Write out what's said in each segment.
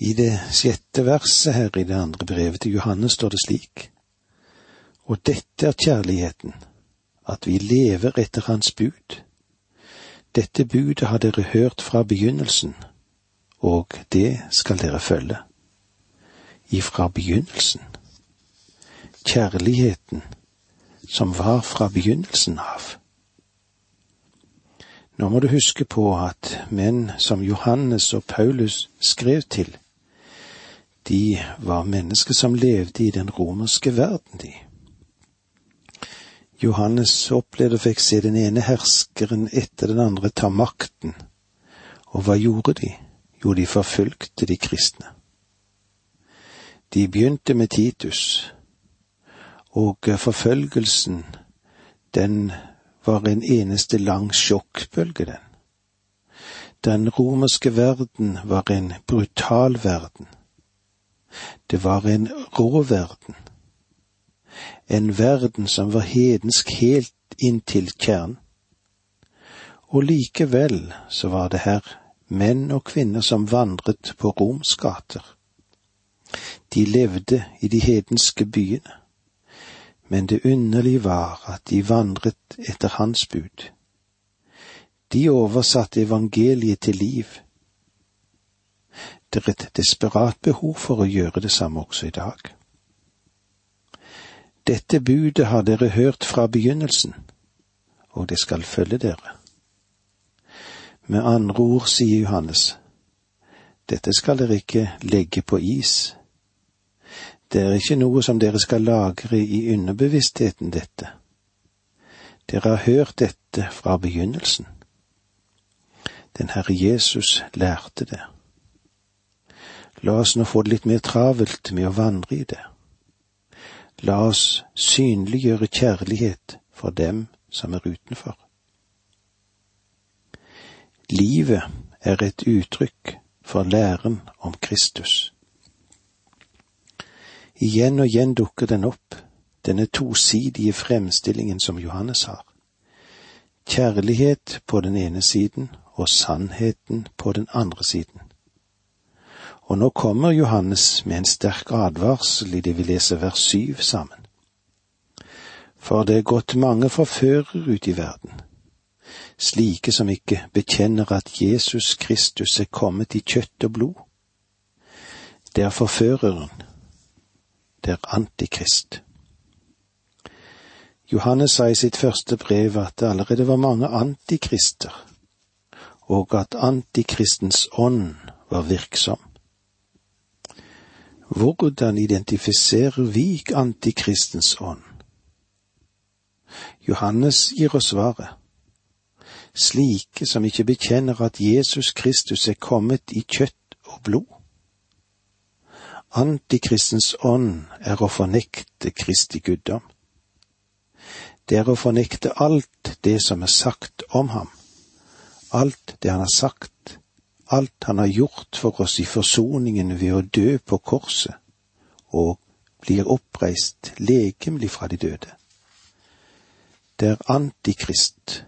I det sjette verset her i det andre brevet til Johannes står det slik. Og dette er kjærligheten, at vi lever etter Hans bud. Dette budet har dere hørt fra begynnelsen, og det skal dere følge. Ifra begynnelsen. Kjærligheten som var fra begynnelsen av. Nå må du huske på at menn som Johannes og Paulus skrev til, de var mennesker som levde i den romerske verden, de. Johannes opplevde og fikk se den ene herskeren etter den andre ta makten, og hva gjorde de? Jo, de forfulgte de kristne. De begynte med Titus, og forfølgelsen, den var en eneste lang sjokkbølge, den. Den romerske verden var en brutal verden. Det var en rå verden en verden som var hedensk helt inntil kjernen. Og likevel så var det her menn og kvinner som vandret på Roms gater. De levde i de hedenske byene, men det underlige var at de vandret etter hans bud. De oversatte evangeliet til liv. Det er et desperat behov for å gjøre det samme også i dag. Dette budet har dere hørt fra begynnelsen, og det skal følge dere. Med andre ord, sier Johannes, dette skal dere ikke legge på is. Det er ikke noe som dere skal lagre i underbevisstheten, dette. Dere har hørt dette fra begynnelsen. Den Herre Jesus lærte det. La oss nå få det litt mer travelt med å vandre i det. La oss synliggjøre kjærlighet for dem som er utenfor. Livet er et uttrykk for læren om Kristus. Igjen og igjen dukker den opp, denne tosidige fremstillingen som Johannes har. Kjærlighet på den ene siden og sannheten på den andre siden. Og nå kommer Johannes med en sterk advarsel i det vi leser vers syv sammen. For det er gått mange forførere ut i verden, slike som ikke bekjenner at Jesus Kristus er kommet i kjøtt og blod. Det er forføreren, det er antikrist. Johannes sa i sitt første brev at det allerede var mange antikrister, og at antikristens ånd var virksom. Hvordan identifiserer vi antikristens ånd? Johannes gir oss svaret. Slike som ikke bekjenner at Jesus Kristus er kommet i kjøtt og blod. Antikristens ånd er å fornekte Kristi guddom. Det er å fornekte alt det som er sagt om ham, alt det han har sagt, alt han har gjort for oss i forsoningen ved å dø på korset, og blir oppreist legemlig fra de døde. Det er antikrist,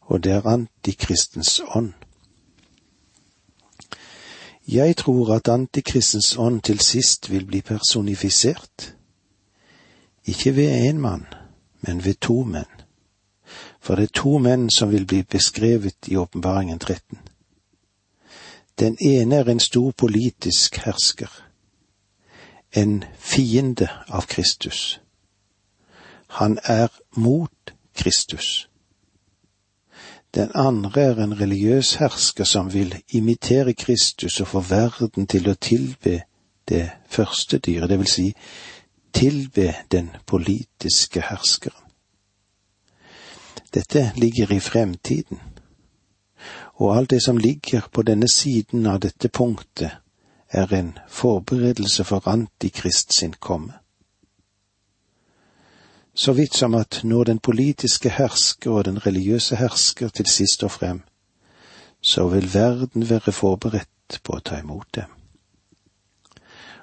og det er antikristens ånd. Jeg tror at antikristens ånd til sist vil bli personifisert, ikke ved én mann, men ved to menn. For det er to menn som vil bli beskrevet i Åpenbaringen 13. Den ene er en stor politisk hersker, en fiende av Kristus. Han er mot Kristus. Den andre er en religiøs hersker som vil imitere Kristus og få verden til å tilbe det første dyret, det vil si tilbe den politiske herskeren. Dette ligger i fremtiden og alt det som ligger på denne siden av dette punktet, er en forberedelse for Antikrist sin komme. Så vidt som at når den politiske hersker og den religiøse hersker til sist og frem, så vil verden være forberedt på å ta imot dem.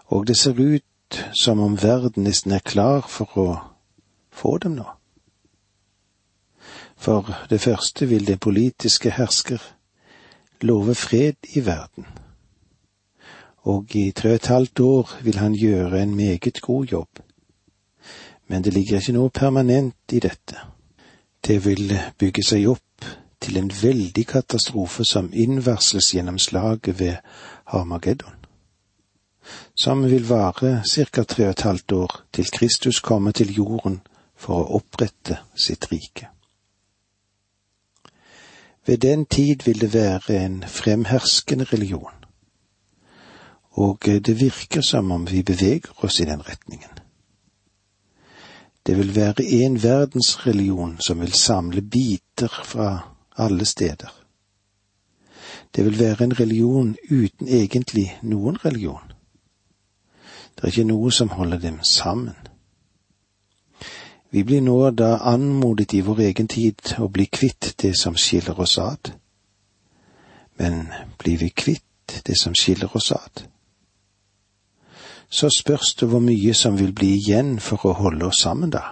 Og det ser ut som om verden nesten er klar for å få dem nå. For det første vil den politiske hersker love fred i verden. og i tre og et halvt år vil han gjøre en meget god jobb. Men det ligger ikke noe permanent i dette. Det vil bygge seg opp til en veldig katastrofe som innvarsles gjennom slaget ved Harmageddon, som vil vare ca. tre og et halvt år til Kristus kommer til jorden for å opprette sitt rike. Ved den tid vil det være en fremherskende religion, og det virker som om vi beveger oss i den retningen. Det vil være en verdensreligion som vil samle biter fra alle steder. Det vil være en religion uten egentlig noen religion. Det er ikke noe som holder dem sammen. Vi blir nå da anmodet i vår egen tid å bli kvitt det som skiller oss ad. Men blir vi kvitt det som skiller oss ad? så spørs det hvor mye som vil bli igjen for å holde oss sammen da.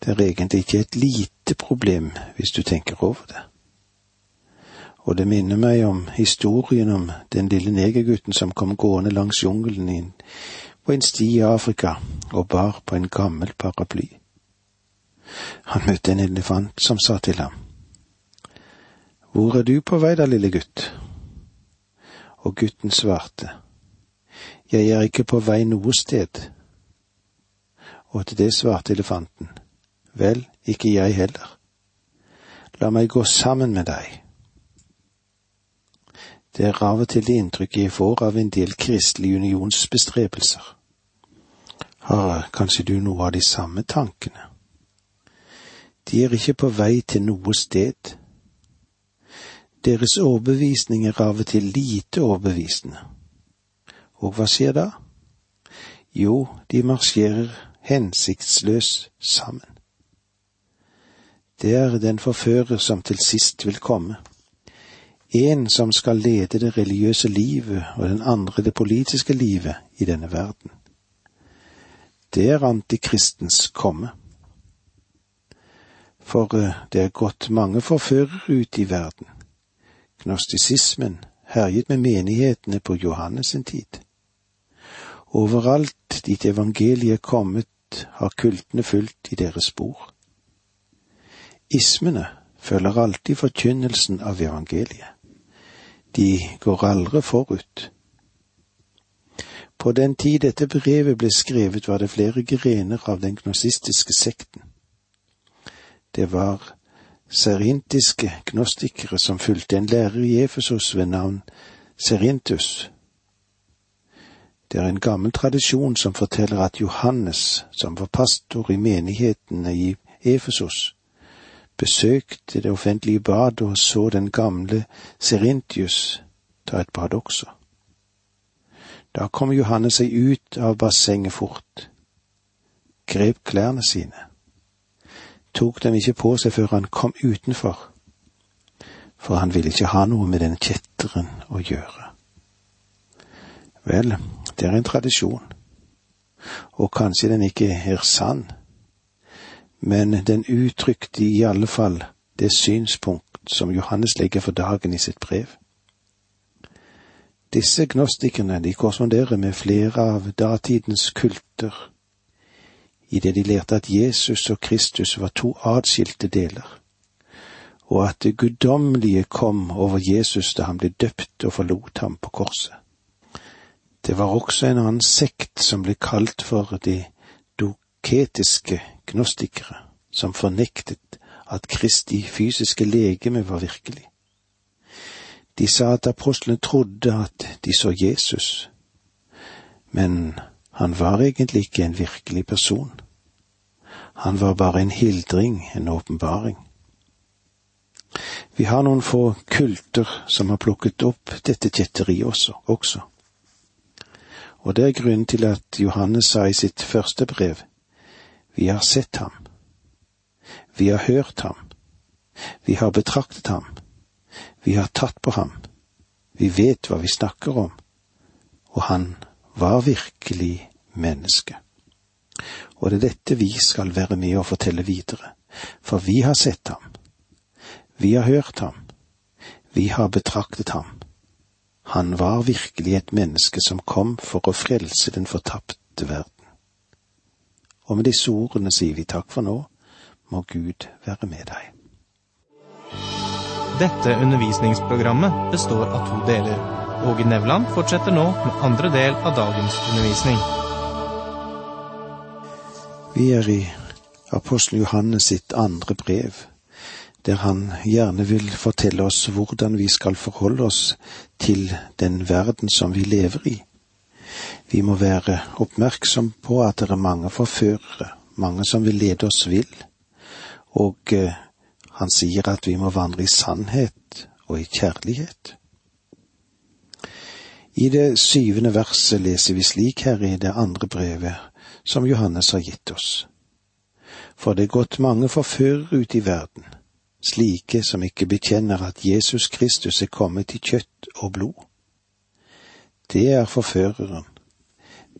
Det er egentlig ikke et lite problem hvis du tenker over det. Og det minner meg om historien om den lille negergutten som kom gående langs jungelen inn en sti i Afrika og bar på en gammel paraply. Han møtte en elefant som sa til ham, Hvor er du på vei da, lille gutt? Og gutten svarte, jeg er ikke på vei noe sted. Og til det svarte elefanten, vel, ikke jeg heller. La meg gå sammen med deg. Det er av og til det inntrykket jeg får av en del Kristelig Unions bestrebelser. Har kanskje du noe av de samme tankene? De er ikke på vei til noe sted. Deres overbevisning er av og til lite overbevisende og hva skjer da? Jo, de marsjerer hensiktsløs sammen. Det er den forfører som til sist vil komme. En som skal lede det religiøse livet og den andre det politiske livet i denne verden. Det er antikristens komme. For eh, det er gått mange forførere ut i verden. Gnostisismen herjet med menighetene på Johannes sin tid. Overalt dit evangeliet er kommet, har kultene fulgt i deres spor. Ismene følger alltid forkynnelsen av evangeliet. De går aldri forut. På den tid dette brevet ble skrevet, var det flere grener av den gnosistiske sekten. Det var serintiske gnostikere som fulgte en lærer i Efesos ved navn Serintus, det er en gammel tradisjon som forteller at Johannes, som var pastor i menighetene i Efesos, besøkte det offentlige badet og så den gamle Serintius ta et bad også. Da kom Johannes seg ut av bassenget fort, grep klærne sine, tok dem ikke på seg før han kom utenfor, for han ville ikke ha noe med den kjetteren å gjøre. Vel, det er en tradisjon, og kanskje den ikke er sann, men den uttrykte i alle fall det synspunkt som Johannes legger for dagen i sitt brev. Disse gnostikerne de korresponderer med flere av datidens kulter, i det de lærte at Jesus og Kristus var to atskilte deler, og at det guddommelige kom over Jesus da han ble døpt og forlot ham på korset. Det var også en annen sekt som ble kalt for de doketiske gnostikere, som fornektet at Kristi fysiske legeme var virkelig. De sa at apostlene trodde at de så Jesus, men han var egentlig ikke en virkelig person. Han var bare en hildring, en åpenbaring. Vi har noen få kulter som har plukket opp dette kjetteriet også. også. Og det er grunnen til at Johannes sa i sitt første brev, Vi har sett ham, vi har hørt ham, vi har betraktet ham, vi har tatt på ham, vi vet hva vi snakker om, og han var virkelig menneske. Og det er dette vi skal være med og fortelle videre, for vi har sett ham, vi har hørt ham, vi har betraktet ham. Han var virkelig et menneske som kom for å frelse den fortapte verden. Og med disse ordene sier vi takk for nå, må Gud være med deg. Dette undervisningsprogrammet består av to deler. Åge Nevland fortsetter nå med andre del av dagens undervisning. Vi er i apostel Johannes sitt andre brev, der han gjerne vil fortelle oss hvordan vi skal forholde oss til den verden som vi lever i. Vi må være oppmerksom på at det er mange forførere, mange som vil lede oss vill, og eh, han sier at vi må vandre i sannhet og i kjærlighet. I det syvende verset leser vi slik her i det andre brevet som Johannes har gitt oss. For det er gått mange forførere ut i verden, slike som ikke bekjenner at Jesus Kristus er kommet i kjøtt og blod. Det er forføreren.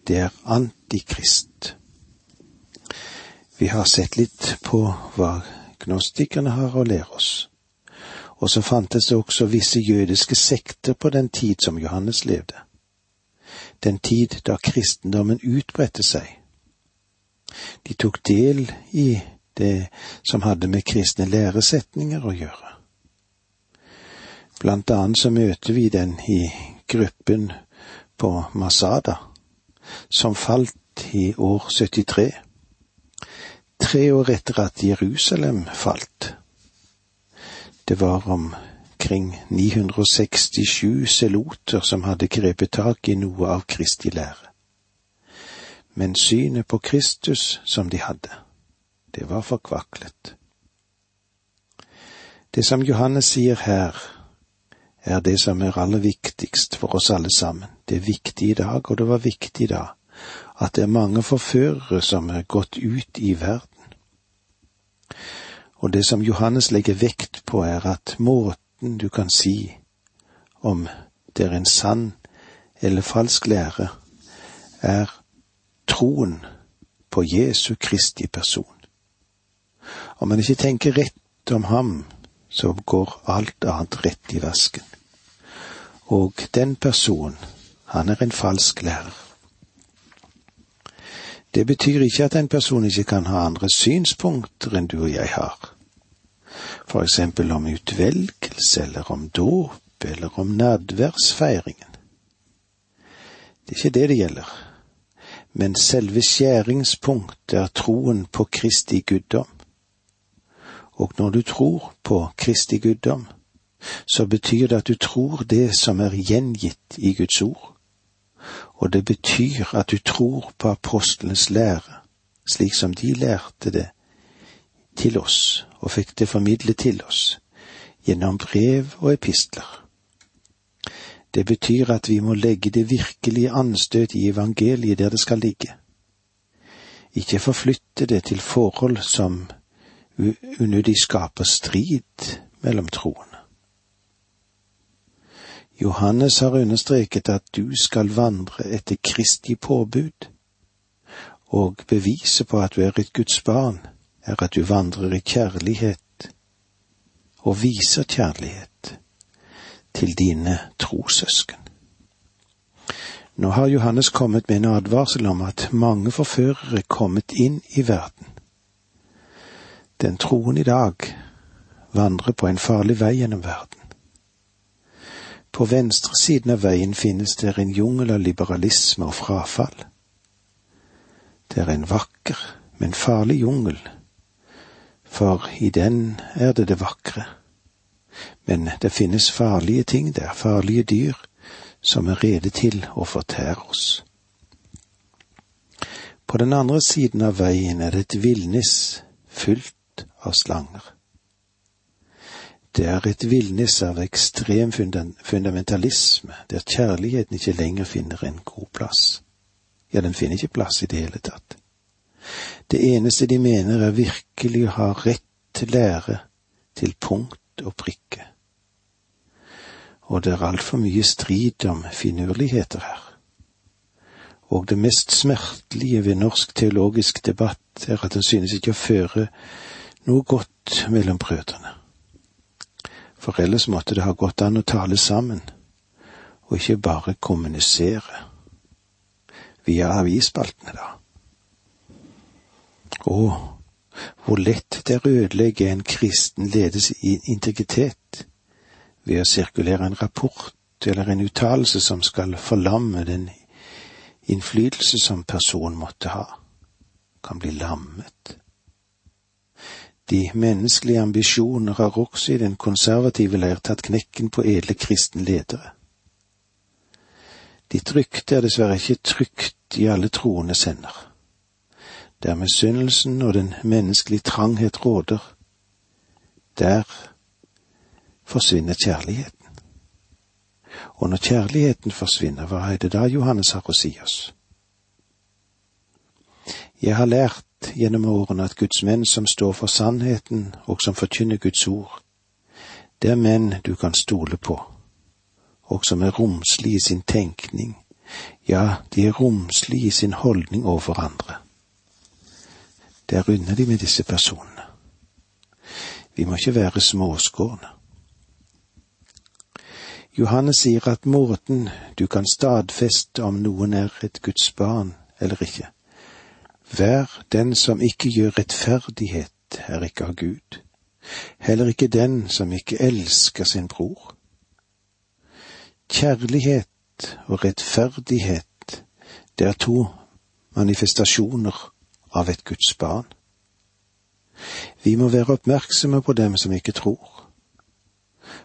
Det er antikrist. Vi har sett litt på hva gnostikerne har å lære oss. Og så fantes det også visse jødiske sekter på den tid som Johannes levde. Den tid da kristendommen utbredte seg. De tok del i det som hadde med kristne læresetninger å gjøre. Blant annet så møter vi den i gruppen på Masada, som falt i år 73 tre år etter at Jerusalem falt. Det var omkring 967 seloter som hadde grepet tak i noe av Kristi lære. Men synet på Kristus som de hadde, det var forkvaklet. Det som Johannes sier her, er det som er aller viktigst for oss alle sammen. Det er viktig i dag, og det var viktig da, at det er mange forførere som er gått ut i verden og det som Johannes legger vekt på, er at måten du kan si om det er en sann eller falsk lære, er troen på Jesu Kristi person. Om man ikke tenker rett om ham, så går alt annet rett i vasken. Og den personen, han er en falsk lærer. Det betyr ikke at en person ikke kan ha andre synspunkter enn du og jeg har. For eksempel om utvelgelse, eller om dåp, eller om nadværsfeiringen. Det er ikke det det gjelder, men selve skjæringspunktet er troen på Kristi guddom. Og når du tror på Kristi guddom, så betyr det at du tror det som er gjengitt i Guds ord og det betyr at du tror på apostlenes lære, slik som de lærte det til oss og fikk det formidlet til oss, gjennom brev og epistler. Det betyr at vi må legge det virkelige anstøt i evangeliet der det skal ligge. Ikke forflytte det til forhold som unødig skaper strid mellom troen. Johannes har understreket at du skal vandre etter Kristi påbud, og beviset på at du er et Guds barn, er at du vandrer i kjærlighet og viser kjærlighet til dine trossøsken. Nå har Johannes kommet med en advarsel om at mange forførere er kommet inn i verden. Den troen i dag vandrer på en farlig vei gjennom verden. På venstre siden av veien finnes det en jungel av liberalisme og frafall. Det er en vakker, men farlig jungel, for i den er det det vakre. Men det finnes farlige ting der, farlige dyr, som er rede til å fortære oss. På den andre siden av veien er det et villnis fylt av slanger. Det er et villnis av ekstrem fundamentalisme, der kjærligheten ikke lenger finner en god plass. Ja, den finner ikke plass i det hele tatt. Det eneste de mener er virkelig å ha rett til lære til punkt og prikke. Og det er altfor mye strid om finurligheter her. Og det mest smertelige ved norsk teologisk debatt er at den synes ikke å føre noe godt mellom brødrene for ellers måtte det ha gått an å tale sammen, og ikke bare kommunisere via avisspaltene, da. Å, hvor lett det er å ødelegge en kristen ledes integritet ved å sirkulere en rapport eller en uttalelse som skal forlamme den innflytelse som personen måtte ha, kan bli lammet. De menneskelige ambisjoner har også i den konservative leir tatt knekken på edle kristne ledere. Ditt rykte er dessverre ikke trygt i alle troendes hender. Der misunnelsen og den menneskelige tranghet råder, der forsvinner kjærligheten. Og når kjærligheten forsvinner, hva er det da Johannes har å si oss? Jeg har lært gjennom årene at Guds menn som står for sannheten og som forkynner Guds ord, det er menn du kan stole på, og som er romslige i sin tenkning, ja, de er romslige i sin holdning overfor andre. Det er underlig med disse personene. Vi må ikke være småskårne. Johannes sier at måten du kan stadfeste om noen er et Guds barn eller ikke, vær den som ikke gjør rettferdighet, er ikke av Gud, heller ikke den som ikke elsker sin bror. Kjærlighet og rettferdighet, det er to manifestasjoner av et Guds barn. Vi må være oppmerksomme på dem som ikke tror,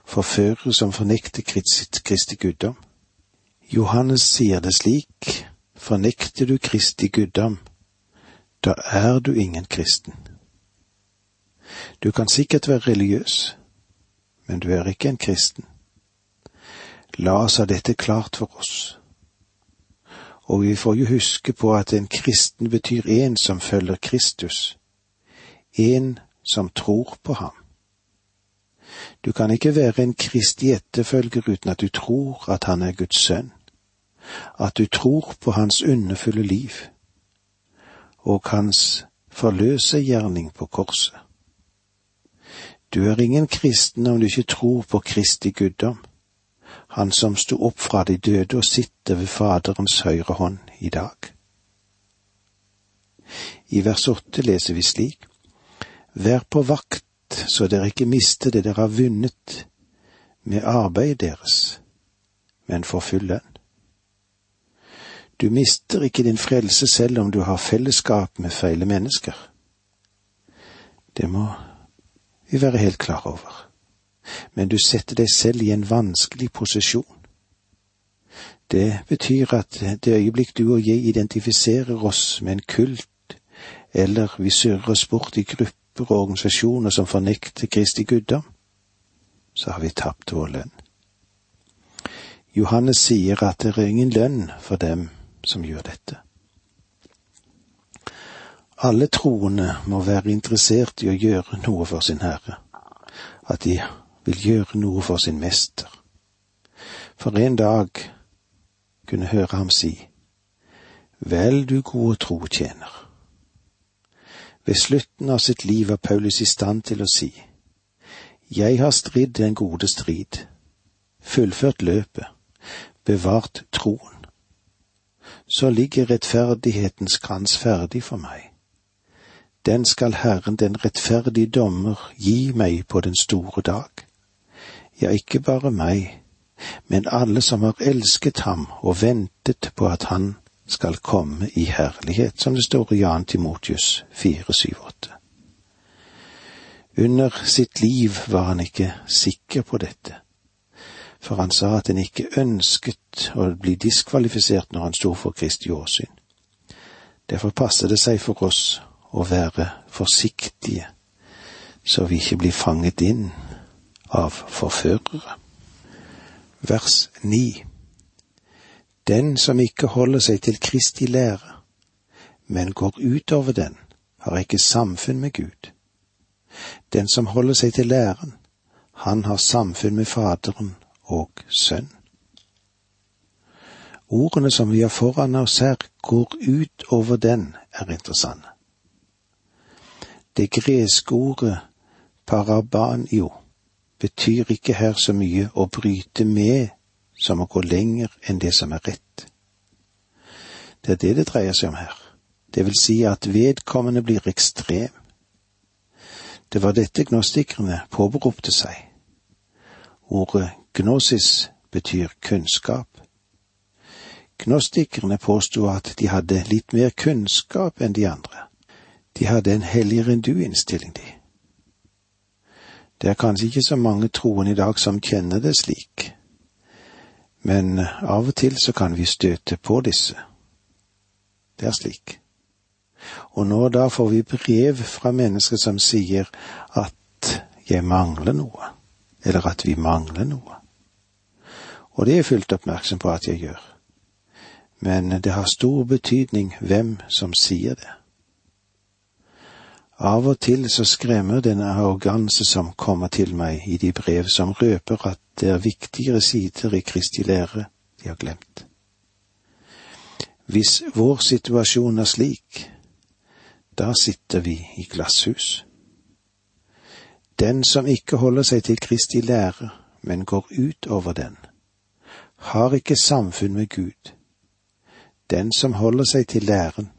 forførere som fornekter Kristi guddom. Johannes sier det slik, fornekter du Kristi guddom, da er du ingen kristen. Du kan sikkert være religiøs, men du er ikke en kristen. La oss ha dette klart for oss. Og vi får jo huske på at en kristen betyr en som følger Kristus, en som tror på ham. Du kan ikke være en kristig etterfølger uten at du tror at han er Guds sønn, at du tror på hans underfulle liv og hans forløsergjerning på korset. Du er ingen kristen om du ikke tror på Kristi guddom han som sto opp fra de døde og sitter ved Faderens høyre hånd i dag. I vers åtte leser vi slik, Vær på vakt så dere ikke mister det dere har vunnet med arbeidet deres, men forfyll lønn. Du mister ikke din frelse selv om du har fellesskap med feile mennesker. Det må vi være helt klar over men du setter deg selv i en vanskelig posisjon. Det betyr at det øyeblikk du og jeg identifiserer oss med en kult, eller vi surrer oss bort i grupper og organisasjoner som fornekter Kristi guddom, så har vi tapt vår lønn. Johannes sier at det er ingen lønn for dem som gjør dette. Alle troende må være interessert i å gjøre noe for sin Herre, at de vil gjøre noe for sin mester. For en dag kunne høre ham si, Vel, du gode tro tjener. Ved slutten av sitt liv var Paulus i stand til å si, Jeg har stridd den gode strid, fullført løpet, bevart troen. Så ligger rettferdighetens krans ferdig for meg. Den skal Herren den rettferdige dommer gi meg på den store dag ja, ikke bare meg, men alle som har elsket ham og ventet på at han skal komme i herlighet, som det står i Jan Timotius 478. Under sitt liv var han ikke sikker på dette, for han sa at han ikke ønsket å bli diskvalifisert når han sto for Kristi åsyn. Derfor passer det seg for oss å være forsiktige, så vi ikke blir fanget inn av forførere. Vers 9 Den som ikke holder seg til Kristi lære, men går utover den, har ikke samfunn med Gud. Den som holder seg til læren, han har samfunn med Faderen og Sønn. Ordene som vi har foran oss her, går ut over den, er interessante. Det greske ordet parabanio betyr ikke her så mye å bryte med som å gå lenger enn det som er rett. Det er det det dreier seg om her. Det vil si at vedkommende blir ekstrem. Det var dette gnostikerne påberopte seg. Ordet gnosis betyr kunnskap. Gnostikerne påsto at de hadde litt mer kunnskap enn de andre. De hadde en helligere enn du-innstilling, de. Det er kanskje ikke så mange troende i dag som kjenner det slik, men av og til så kan vi støte på disse. Det er slik. Og nå da får vi brev fra mennesker som sier at jeg mangler noe, eller at vi mangler noe. Og det er jeg fullt oppmerksom på at jeg gjør. Men det har stor betydning hvem som sier det. Av og til så skremmer denne arroganse som kommer til meg i de brev som røper at det er viktigere sider i Kristi lære de har glemt. Hvis vår situasjon er slik, da sitter vi i glasshus. Den som ikke holder seg til Kristi lære, men går ut over den, har ikke samfunn med Gud. Den som holder seg til læren,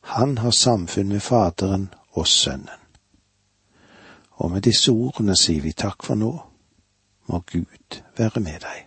han har samfunn med Faderen og Sønnen. Og med disse ordene sier vi takk for nå. Må Gud være med deg.